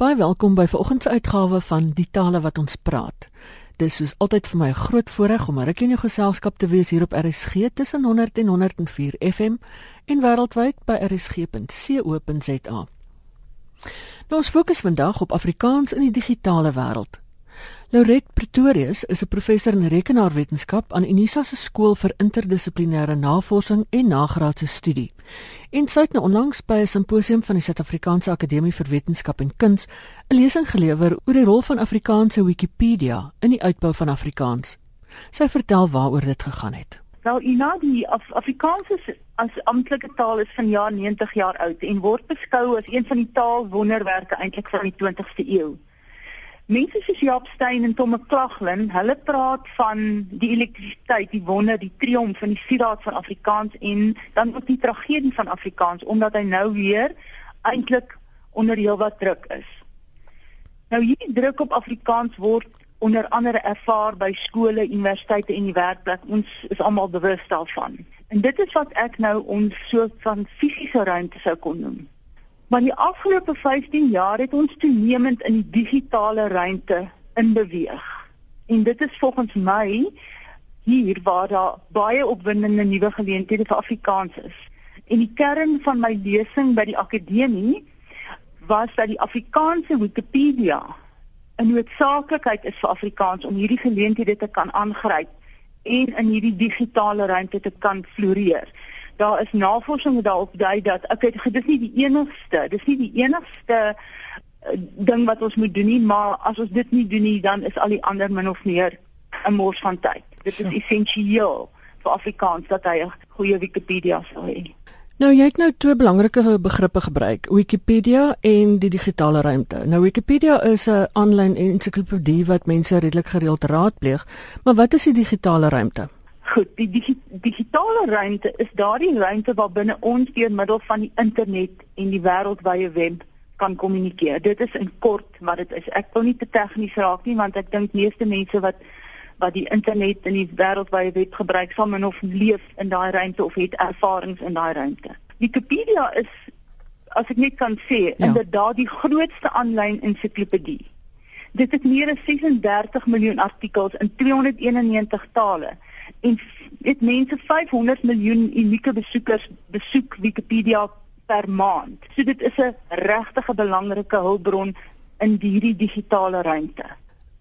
Baie welkom by vanoggend se uitgawe van Die Tale wat ons praat. Dis soos altyd vir my 'n groot voorreg om reg in jou geselskap te wees hier op RSG tussen 100 en 104 FM en wêreldwyd by rsg.co.za. Nou ons fokus vandag op Afrikaans in die digitale wêreld. Lauret Pretorius is 'n professor in rekenaarwetenskap aan Unisa se skool vir interdissiplinêre navorsing en nagraadse studie. En sy het nou onlangs by 'n simposium van die Suid-Afrikaanse Akademie vir Wetenskap en Kuns 'n lesing gelewer oor die rol van Afrikaanse Wikipedia in die uitbou van Afrikaans. Sy vertel waaroor dit gegaan het. Wel, Ina, die Af Afrikaans is as amptelike taal is van jaar 90 jaar oud en word beskou as een van die taalwonderwerke eintlik van die 20ste eeu. Mense soos Jaap Steyn en Tom McLaughlin, hulle praat van die elektrisiteit, die wonder, die triomf van die sieraad van Afrikaans en dan ook die tragedie van Afrikaans omdat hy nou weer eintlik onder heelwat druk is. Nou hierdie druk op Afrikaans word onder andere ervaar by skole, universiteite en die werkplek. Ons is almal bewus daarvan. En dit is wat ek nou ons soort van fisiese ruimte sou kon noem. Maar die afgelope 15 jaar het ons toenemend in die digitale ruimte inbeweeg. En dit is volgens my hier waar daar baie opwindende nuwe geleenthede vir Afrikaans is. En die kern van my lesing by die akademie was dat die Afrikaanse Wikipedia 'n noodsaaklikheid is vir Afrikaans om hierdie geleenthede te kan aangryp en in hierdie digitale ruimte te kan floreer daar is navorsing wat daarop dui dat ek het dis nie die enigste, dis nie die enigste uh, ding wat ons moet doen nie, maar as ons dit nie doen nie, dan is al die ander min of meer 'n mors van tyd. Dit is essensieel vir Afrikaans dat hy 'n goeie Wikipedia sou hê. Nou jy het nou twee belangrike begrippe gebruik, Wikipedia en die digitale ruimte. Nou Wikipedia is 'n aanlyn ensiklopedie wat mense redelik gereeld raadpleeg, maar wat is die digitale ruimte? Goed, die digi digitale ruimte is daardie ruimte waar binne ons deur middel van die internet en die wêreldwye web kan kommunikeer. Dit is in kort wat dit is. Ek wil nie te tegnies raak nie want ek dink meeste mense wat wat die internet en die wêreldwye web gebruik sal min of leef in daai ruimte of het ervarings in daai ruimte. Wikipedia is as ek net kan sê, ja. inderdaad die grootste aanlyn ensiklopedie. Dit het meer as 36 miljoen artikels in 291 tale en dit mense 500 miljoen unieke besoekers besoek Wikipedia per maand. So dit is 'n regtig belangrike hulpbron in hierdie digitale ruimte.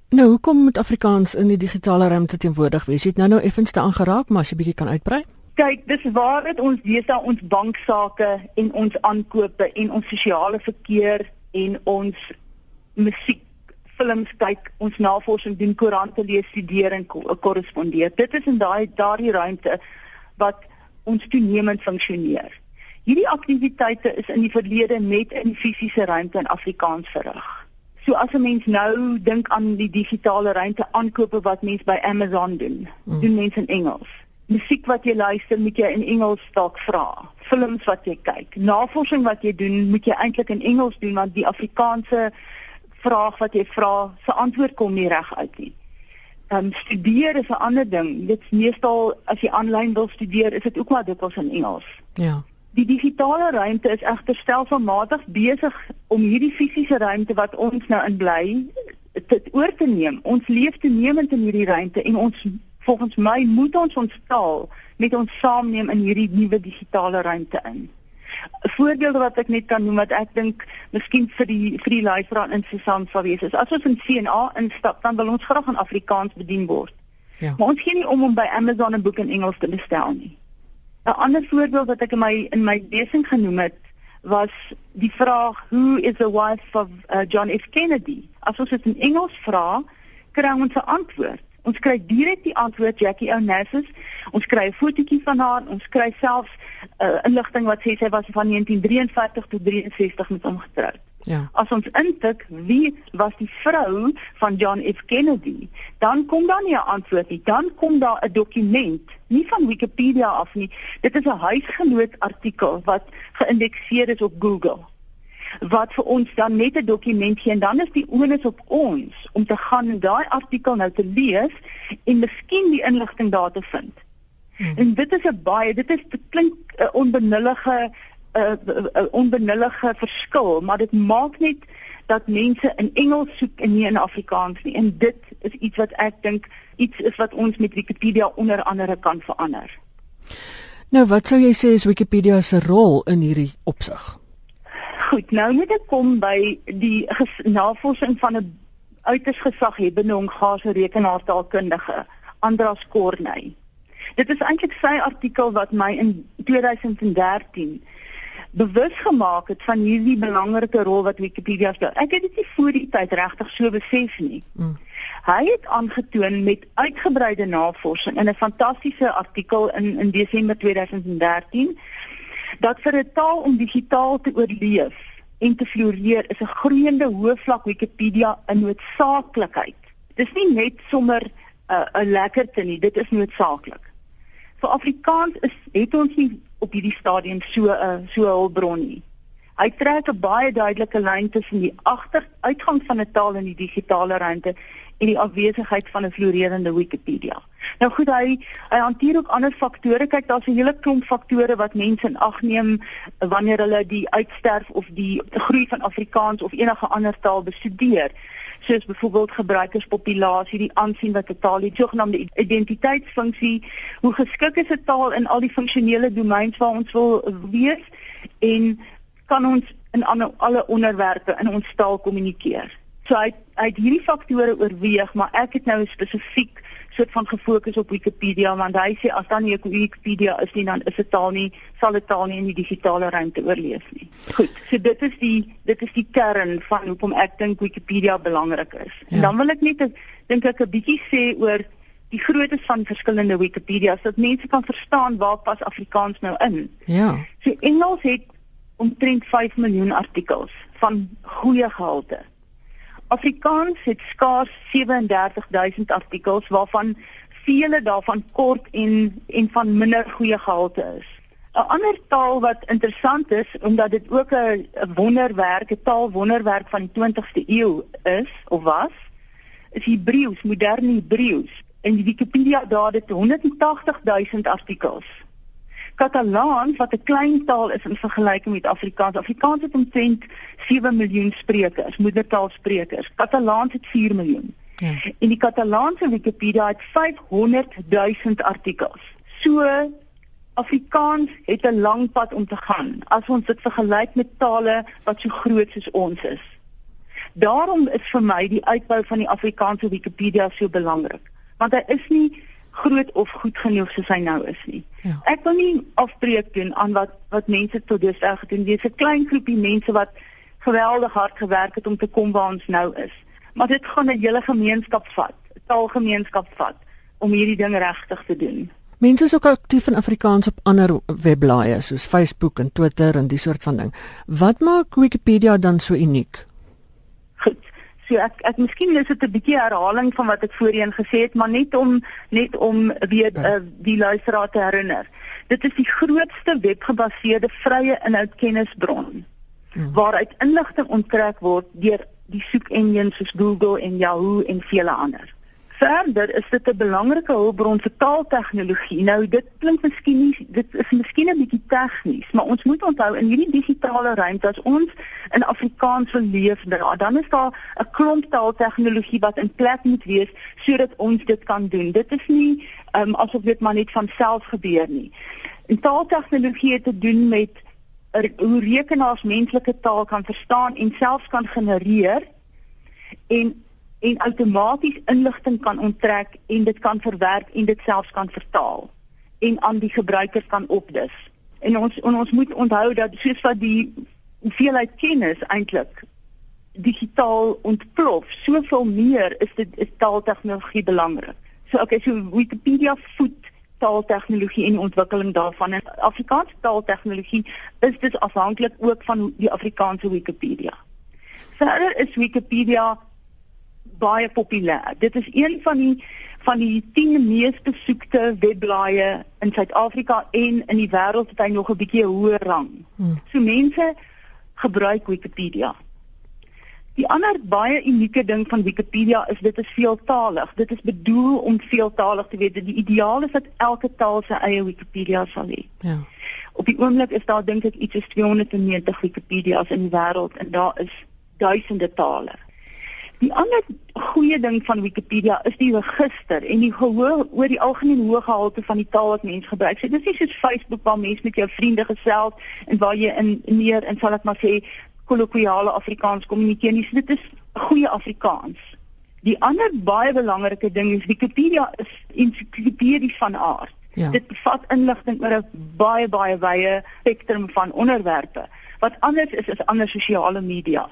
Nou, hoekom moet Afrikaans in die digitale ruimte teenwoordig wees? Jy het nou nou effens te aangeraak, maar as jy bietjie kan uitbrei. Kyk, dis waar dit ons deesdae ons banksaake en ons aankope en ons sosiale verkeer en ons musiek films kyk, ons navorsing doen, koerante lees, studeer en korrespondeer. Dit is in daai daardie ruimte wat ons toenemend funksioneer. Hierdie aktiwiteite is in die verlede net in fisiese ruimte in Afrikaans verrig. So as 'n mens nou dink aan die digitale ruimte aankope wat mense by Amazon doen, mm. doen mense in Engels. Musiek wat jy luister, moet jy in Engels dalk vra. Films wat jy kyk, navorsing wat jy doen, moet jy eintlik in Engels doen want die Afrikaanse vraag wat jy vra, se antwoord kom nie reg uit nie. Ehm um, studeer is 'n ander ding. Dit is meestal as jy aanlyn wil studeer, is dit ook maar dikwels in Engels. Ja. Die digitale ruimte is egter stelselmatig besig om hierdie fisiese ruimte wat ons nou in bly te oor te neem. Ons leef toenemend in hierdie ruimte en ons volgens my moet ons ons taal met ons saamneem in hierdie nuwe digitale ruimte in. 'n Voorbeeld wat ek net kan noem wat ek dink miskien vir die vir die luisteraar interessant sal wees is as ons in CNA instap dan wil ons graag in Afrikaans bedien word. Ja. Maar ons gee nie om om by Amazon 'n boek in Engels te bestel nie. 'n Ander voorbeeld wat ek in my in my lesing genoem het was die vraag who is the wife of uh, John F Kennedy? As ons dit in Engels vra, kry ons 'n antwoord. Ons kry direk die antwoord Jackie Onassis. Ons kry 'n fotootjie van haar. Ons kry selfs 'n uh, inligting wat sê sy was van 1953 tot 63 met hom getroud. Ja. As ons intik wie was die vrou van John F Kennedy, dan kom daar nie 'n antwoord nie. Dan kom daar 'n dokument, nie van Wikipedia af nie. Dit is 'n huisgenoot artikel wat geïndekseer is op Google wat vir ons dan net 'n dokument gee en dan is die onus op ons om te gaan en daai artikel nou te lees en miskien die inligting daar te vind. Hmm. En dit is 'n baie dit is dit klink 'n uh, onbenullige 'n uh, uh, uh, onbenullige verskil, maar dit maak net dat mense in Engels soek en nie in Afrikaans nie. En dit is iets wat ek dink iets is wat ons met Wikipedia onder andere kan verander. Nou, wat sou jy sê is Wikipedia se rol in hierdie opsig? Goed, nou moet ek kom by die navorsing van 'n uiters gesaghebende Hongaarse rekenaartaalkundige, Andras Korney. Dit is eintlik sy artikel wat my in 2013 bewus gemaak het van hierdie belangrike rol wat Wikipedia speel. Ek het dit nie voor die tyd regtig so besef nie. Mm. Hy het aangetoon met uitgebreide navorsing in 'n fantastiese artikel in in Desember 2013 dat vir 'n taal om digitaal te oorleef en te floreer is 'n groeiende hoëvlak Wikipedia 'n noodsaaklikheid. Dis nie net sommer 'n uh, 'n lekkerte nie, dit is noodsaaklik. Vir Afrikaans is het ons nie op hierdie stadium so 'n uh, so 'n hulpbron nie. Hy trek 'n baie duidelike lyn tussen die agteruitgang van 'n taal in die digitale ruimte en die afwesigheid van 'n floreerende Wikipedia. Nou goed, hy hy hanteer ook ander faktore. Kyk, daar's 'n hele klomp faktore wat mense in ag neem wanneer hulle die uitsterf of die groei van Afrikaans of enige ander taal bestudeer soos byvoorbeeld gebruikerspopulasie, die aansien wat 'n taal het, sogenaamde identiteitsfunksie, hoe geskik is 'n taal in al die funksionele domeins waar ons wil wees en kan ons in ander, alle onderwerpe in ons taal kommunikeer. So hy hy het hierdie faktore oorweeg, maar ek het nou spesifiek soort van gefokus op Wikipedia want hy sê as dan nie Wikipedia is nie dan is dit taal nie sal dit taal nie in die digitale ruimte oorleef nie. Goed, so dit is die dit is die kern van hoekom ek dink Wikipedia belangrik is. Ja. En dan wil ek net dink ek 'n bietjie sê oor die grootte van verskillende Wikipedia's dat mense kan verstaan waar pas Afrikaans nou in. Ja. So Engels het omtrent 5 miljoen artikels van goeie gehalte. Afrikaans het skaars 37000 artikels waarvan vele daarvan kort en en van minder goeie gehalte is. 'n Ander taal wat interessant is omdat dit ook 'n wonderwerk, 'n taalwonderwerk van die 20ste eeu is of was, is Hebreëus, moderne Hebreëus. In Wikipedia daar dit 180000 artikels. Katalaans wat 'n klein taal is in vergelyking met Afrikaans. Afrikaans het omtrent 7 miljoen sprekers, moedertaalsprekers. Katalaans het 4 miljoen. Ja. En die Katalaanse Wikipedia het 500 000 artikels. So Afrikaans het 'n lang pad om te gaan as ons dit vergelyk met tale wat so groot soos ons is. Daarom is vir my die uitbou van die Afrikaanse Wikipedia so belangrik, want hy is nie groot of goed genoeg soos hy nou is nie. Ja. Ek wil nie afbreek doen aan wat wat mense tot dusver gedoen het. Dis 'n klein groepie mense wat geweldig hard gewerk het om te kom waar ons nou is. Maar dit gaan 'n hele gemeenskap vat, 'n taalgemeenskap vat om hierdie ding regtig te doen. Mense is ook aktief in Afrikaans op ander webblaaie soos Facebook en Twitter en die soort van ding. Wat maak Wikipedia dan so uniek? So ek ek miskien is dit 'n bietjie herhaling van wat ek voorheen gesê het, maar net om net om weer uh, die luisteraar te herinner. Dit is die grootste webgebaseerde vrye inhoudkennisbron hmm. waaruit inligting onttrek word deur die soek engines soos Google en Yahoo en vele ander. Verder is dit 'n belangrike hulpbron vir taaltegnologie. Nou dit klink miskien nie dit is miskien 'n bietjie tegnies, maar ons moet onthou in hierdie digitale ruimte as ons in Afrikaans wil leef, dan is daar 'n klomp taaltegnologie wat in plek moet wees sodat ons dit kan doen. Dit is nie um, asof dit maar net van self gebeur nie. En taaltegnologie het te doen met er, hoe rekenaars menslike taal kan verstaan en selfs kan genereer en en outomaties inligting kan onttrek en dit kan verwerk en dit selfs kan vertaal en aan die gebruiker kan opdis. En ons en ons moet onthou dat soos wat die hoeveelheid kennis eintlik digitaal ontplof, soveel meer is dit is taaltegnologie belangrik. So okay, so Wikipedia voet taaltegnologie en die ontwikkeling daarvan en Afrikaanse taaltegnologie is dus afhanklik ook van die Afrikaanse Wikipedia. Verder is Wikipedia baie populêr. Dit is een van die van die 10 mees besoekte webblaaie in Suid-Afrika en in die wêreld het hy nog 'n bietjie hoër rang. Hmm. So mense gebruik Wikipedia. Die ander baie unieke ding van Wikipedia is dit is veeltaalig. Dit is bedoel om veeltaalig te wees. Die ideaal is dat elke taal sy eie Wikipedia sal hê. Ja. Op die oomblik is daar dink ek iets soos 290 Wikipedia's in die wêreld en daar is duisende tale. Die ander goeie ding van Wikipedia is die register en die gehoor oor die algemene hoë gehalte van die taal wat mense gebruik. So dis nie soos Facebook waar mense met jou vriende gesels en waar jy in meer in sal ek maar sê kolokwiale Afrikaans kommunikeer nie. So dit is goeie Afrikaans. Die ander baie belangrike ding is Wikipedia is ensiklopedies van aard. Ja. Dit bevat inligting oor 'n baie baie wye spektrum van onderwerpe. Wat anders is is ander sosiale media.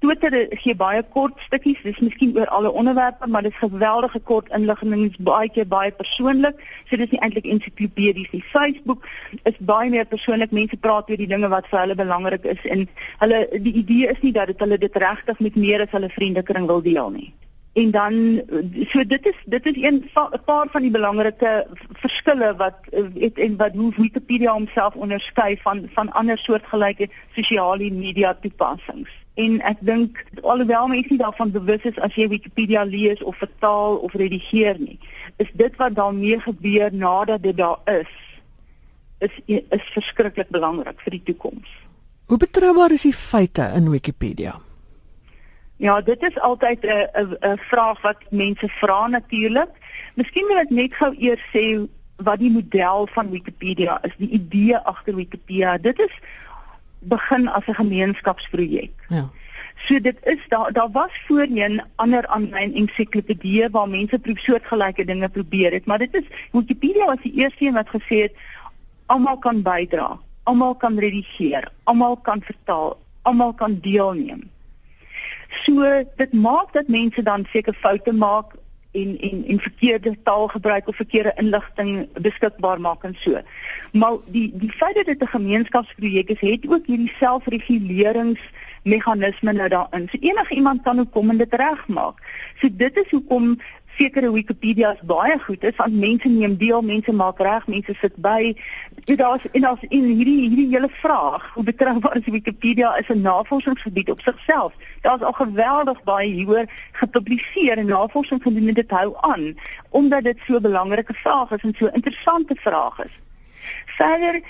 Twitter gee baie kort stukkies, dis miskien oor alle onderwerpe, maar dit is geweldige kort inligting, is baie keer baie persoonlik. So dis nie eintlik ensiklopedies nie. Facebook is baie meer persoonlik. Mense praat oor die dinge wat vir hulle belangrik is en hulle die idee is nie dat dit hulle dit regtig met meer as hulle vriendekring wil deel nie. En dan so dit is dit is een 'n paar van die belangrike verskille wat het en wat hoe Wikipedia homself onderskei van van ander soortgelyke sosiale media toepassings en ek dink alhoewel mense nie daarvan bewus is as jy Wikipedia lees of vertaal of redigeer nie is dit wat daarmee gebeur nadat dit daar is is is verskriklik belangrik vir die toekoms. Hoe betroubaar is die feite in Wikipedia? Ja, dit is altyd 'n 'n vraag wat mense vra natuurlik. Miskien moet ek net gou eers sê wat die model van Wikipedia is, die idee agter Wikipedia. Dit is begin as 'n gemeenskapsprojek. Ja. So dit is daar daar was voorheen ander aanlyn ensiklopedieë waar mense probeer soortgelyke dinge probeer het, maar dit is Wikipedia was die eerste een wat gesê het almal kan bydra, almal kan redigeer, almal kan vertaal, almal kan deelneem. So dit maak dat mense dan seker foute maak en en en verkeerde taal gebruik of verkeerde inligting beskikbaar maak en so. Maar die die feit dat dit 'n gemeenskapsprojek is, het ook hierdie selfreguleringsmeganisme nou daarin. So enige iemand kan ook kom en dit regmaak. So dit is hoekom sekere Wikipedia's baie goed is want mense neem deel, mense maak reg, mense sit by. Dit daar's en daar's in hierdie hierdie hele vraag, hoe betroubaar is Wikipedia is 'n navorsingsgebied op sigself. Daar's al geweldig baie hieroor gepubliseer en navorsing gedoen en dit hou aan omdat dit so 'n belangrike vraag is en so 'n interessante vraag is. Verder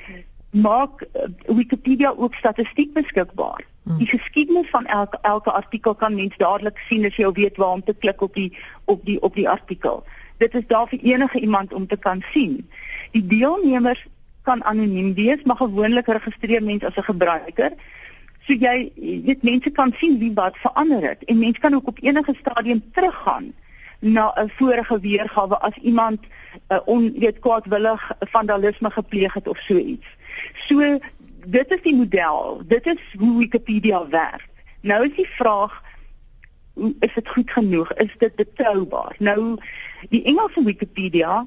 maak uh, Wikipedia ook statistiek beskikbaar. Hmm. Die geskiedenis van elke elke artikel kan mens dadelik sien as jy weet waar om te klik op die op die op die artikel. Dit is daar vir enige iemand om te kan sien. Die deelnemers kan anoniem wees, maar gewoonlik registreer mens as 'n gebruiker. So jy weet mense kan sien wie wat verander het en mense kan ook op enige stadium teruggaan na 'n vorige weergawe as iemand uh, on weet kwaadwillig vandalisme gepleeg het of so iets. So dit is die model. Dit is hoe Wikipedia werk. Nou is die vraag is dit goed genoeg? Is dit betroubaar? Nou die Engelse Wikipedia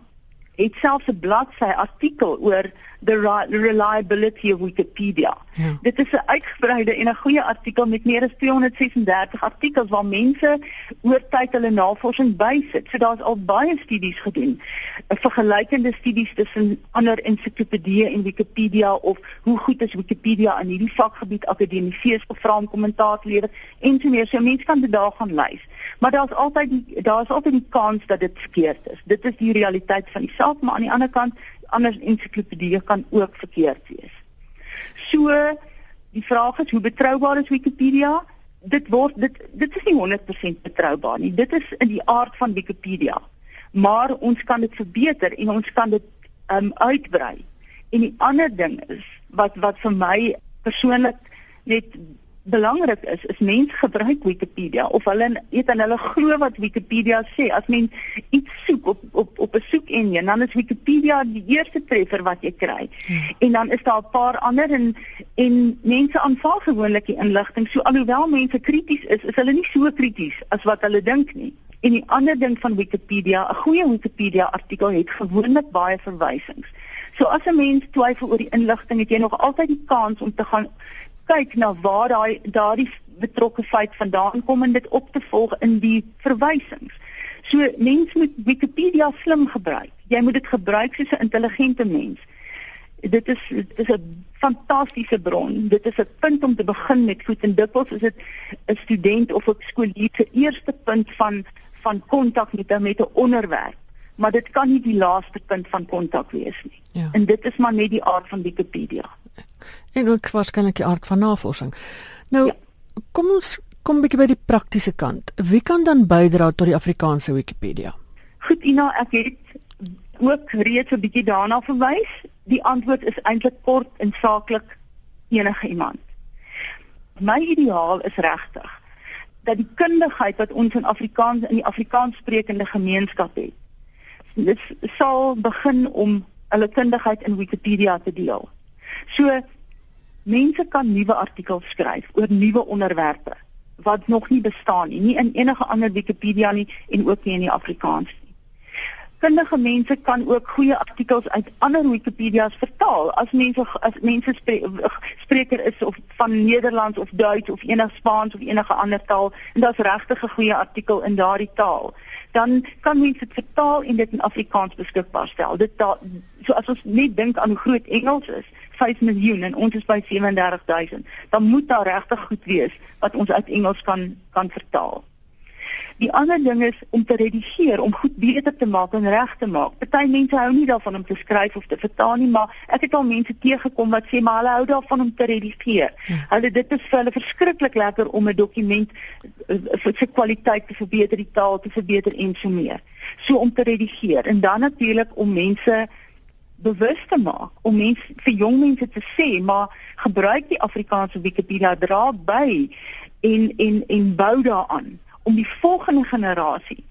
het selfs 'n bladsy artikel oor the reliability of Wikipedia. Ja. Dit is 'n uitgebreide en 'n goeie artikel met meer as 236 artikels waar mense oor tyd hulle navorsing bysit. So daar's al baie studies gedoen. 'n Vergelykende studies tussen ander ensiklopedieë en Wikipedia of hoe goed is Wikipedia in hierdie vakgebied akademieë gevra om kommentaar te lewer en so meer. So mense kan dit daar gaan lees. Maar daar's altyd daar's altyd die kans dat dit verkeerd is. Dit is die realiteit van die saak, maar aan die ander kant ander ensiklopedieë kan ook verkeerd wees. So die vraag is hoe betroubaar is Wikipedia? Dit word dit dit is nie 100% betroubaar nie. Dit is in die aard van Wikipedia. Maar ons kan dit verbeter en ons kan dit um uitbrei. En die ander ding is wat wat vir my persoonlik net belangrik is is mense gebruik Wikipedia of hulle weet en hulle glo wat Wikipedia sê as mens iets soek op op op 'n soekengine dan is Wikipedia die eerste treffer wat jy kry. Hmm. En dan is daar 'n paar ander en en mense aanvaar gewoonlik die inligting. So alhoewel mense krities is, is hulle nie so krities as wat hulle dink nie. En die ander ding van Wikipedia, 'n goeie Wikipedia artikel het gewoonlik baie verwysings. So as 'n mens twyfel oor die inligting, het jy nog altyd die kans om te gaan kyk na waar daai daardie betrokke feit vandaan kom en dit op te volg in die verwysings. So mens moet Wikipedia slim gebruik. Jy moet dit gebruik soos 'n intelligente mens. Dit is dit is 'n fantastiese bron. Dit is 'n punt om te begin met voet en dikwels is dit 'n student of 'n skoolier se eerste punt van van kontak met 'n met 'n onderwerp. Maar dit kan nie die laaste punt van kontak wees nie. Ja. En dit is maar net die aard van Wikipedia en ook waarskynlik die aard van navorsing. Nou ja. kom ons kom 'n bietjie by die praktiese kant. Wie kan dan bydra tot die Afrikaanse Wikipedia? Goed Ina, ek het ook reeds 'n bietjie daarna verwys. Die antwoord is eintlik kort en saaklik enige iemand. My ideaal is regtig dat die kundigheid wat ons in Afrikaans in die Afrikaanssprekende gemeenskap het, dit sal begin om hulle kundigheid in Wikipedia te deel. So mense kan nuwe artikels skryf oor nuwe onderwerpe wat nog nie bestaan nie, nie in enige ander Wikipedia nie en ook nie in die Afrikaans nie kundige mense kan ook goeie artikels uit ander Wikipedia's vertaal. As mense as mense spre, spreker is of van Nederlands of Duits of enige Spaans of enige ander taal en daar's regtig 'n goeie artikel in daardie taal, dan kan mense dit vertaal en dit in Afrikaans beskikbaar stel. Dit da, so as ons net dink aan hoe groot Engels is, 5 miljoen en ons is by 37000, dan moet daar regtig goed wees wat ons uit Engels kan kan vertaal. Die ander ding is om te redigeer, om goed beter te maak en reg te maak. Party mense hou nie daarvan om te skryf of te vertaal nie, maar ek het al mense teëgekom wat sê maar hulle hou daarvan om te redigeer. Ja. Hulle dit is vir hulle verskriklik lekker om 'n dokument eh, vir sy kwaliteit te verbeter, die taal te verbeter en so meer. So om te redigeer en dan natuurlik om mense bewus te maak om mense vir jong mense te sê maar gebruik die Afrikaanse Wikipedia dra by en en en bou daaraan om die volgende generasie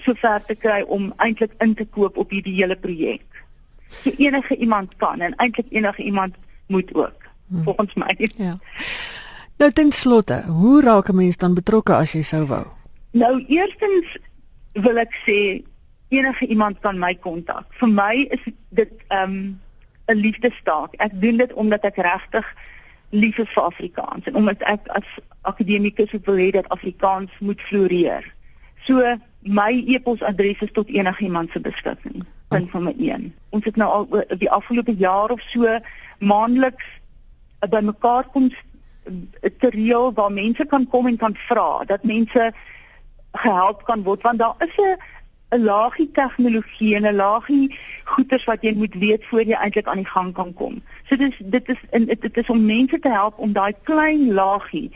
sover te kry om eintlik in te koop op hierdie hele projek. So enige iemand kan en eintlik enige iemand moet ook hmm. volgens my. Ja. Nou ten slotte, hoe raak 'n mens dan betrokke as jy sou wou? Nou eerstens wil ek sê enige iemand kan my kontak. Vir my is dit ehm um, 'n liefdestaak. Ek doen dit omdat ek regtig lief is vir Afrikaans en omdat ek as akademikus wil hê dat Afrikaans moet floreer. So my e-posadres is tot enigiemand se beskikking. Punt van my 1. Ons het nou al die afgelope jaar of so maandeliks by mekaar kom te reël waar mense kan kom en kan vra dat mense gehelp kan word want daar is 'n 'n laagie tegnologie en 'n laagie goeders wat jy moet weet voor jy eintlik aan die gang kan kom. So dis dit is in dit is om mense te help om daai klein laagie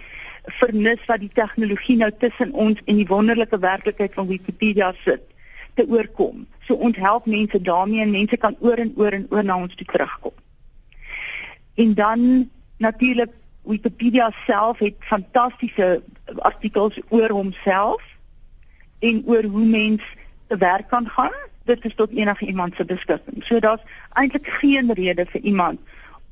vernis wat die tegnologie nou tussen ons en die wonderlike werklikheid van Wikipedia sit te oorkom. So ons help mense daarmee en mense kan oor en oor en oor na ons toe terugkom. En dan natuurlik Wikipedia self het fantastiese artikels oor homself en oor hoe mense te werk kan gaan, dit is tot enige iemand se beskikking. So daar's eintlik geen rede vir iemand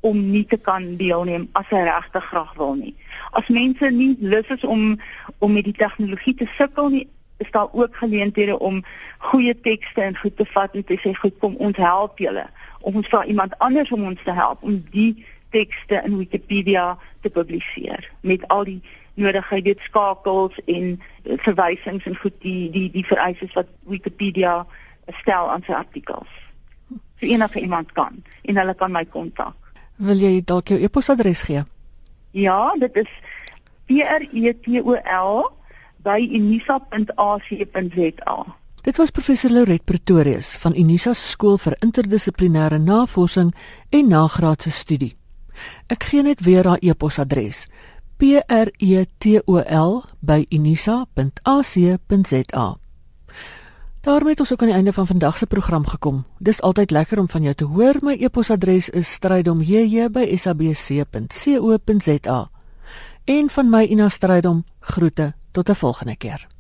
om nie te kan deelneem as hy regtig graag wil nie. As mense nie lus is om om met die tegnologie te sukkel nie, is daar ook geleenthede om goeie tekste en goed te vat en te sê goed kom ons help julle. Of ons vra iemand anders om ons te help om die tekste in Wikipedia te publiseer met al die nodige weet skakels en verwysings en goed die die die vereistes wat Wikipedia stel aan sy artikels. So enige iemand kan en hulle kan my kontak. Wil jy dalk jou e-posadres gee? Ja, dit is p r e t o l by unisa.ac.za. Dit was professor Lauret Pretorius van Unisa se skool vir interdissiplinêre navorsing en nagraadse studie. Ek gee net weer haar e-posadres: pretol@unisa.ac.za. daarmee het ons ook aan die einde van vandag se program gekom. Dis altyd lekker om van jou te hoor. My e-posadres is strydomjj@sabc.co.za. En van my Ina Strydom groete tot 'n volgende keer.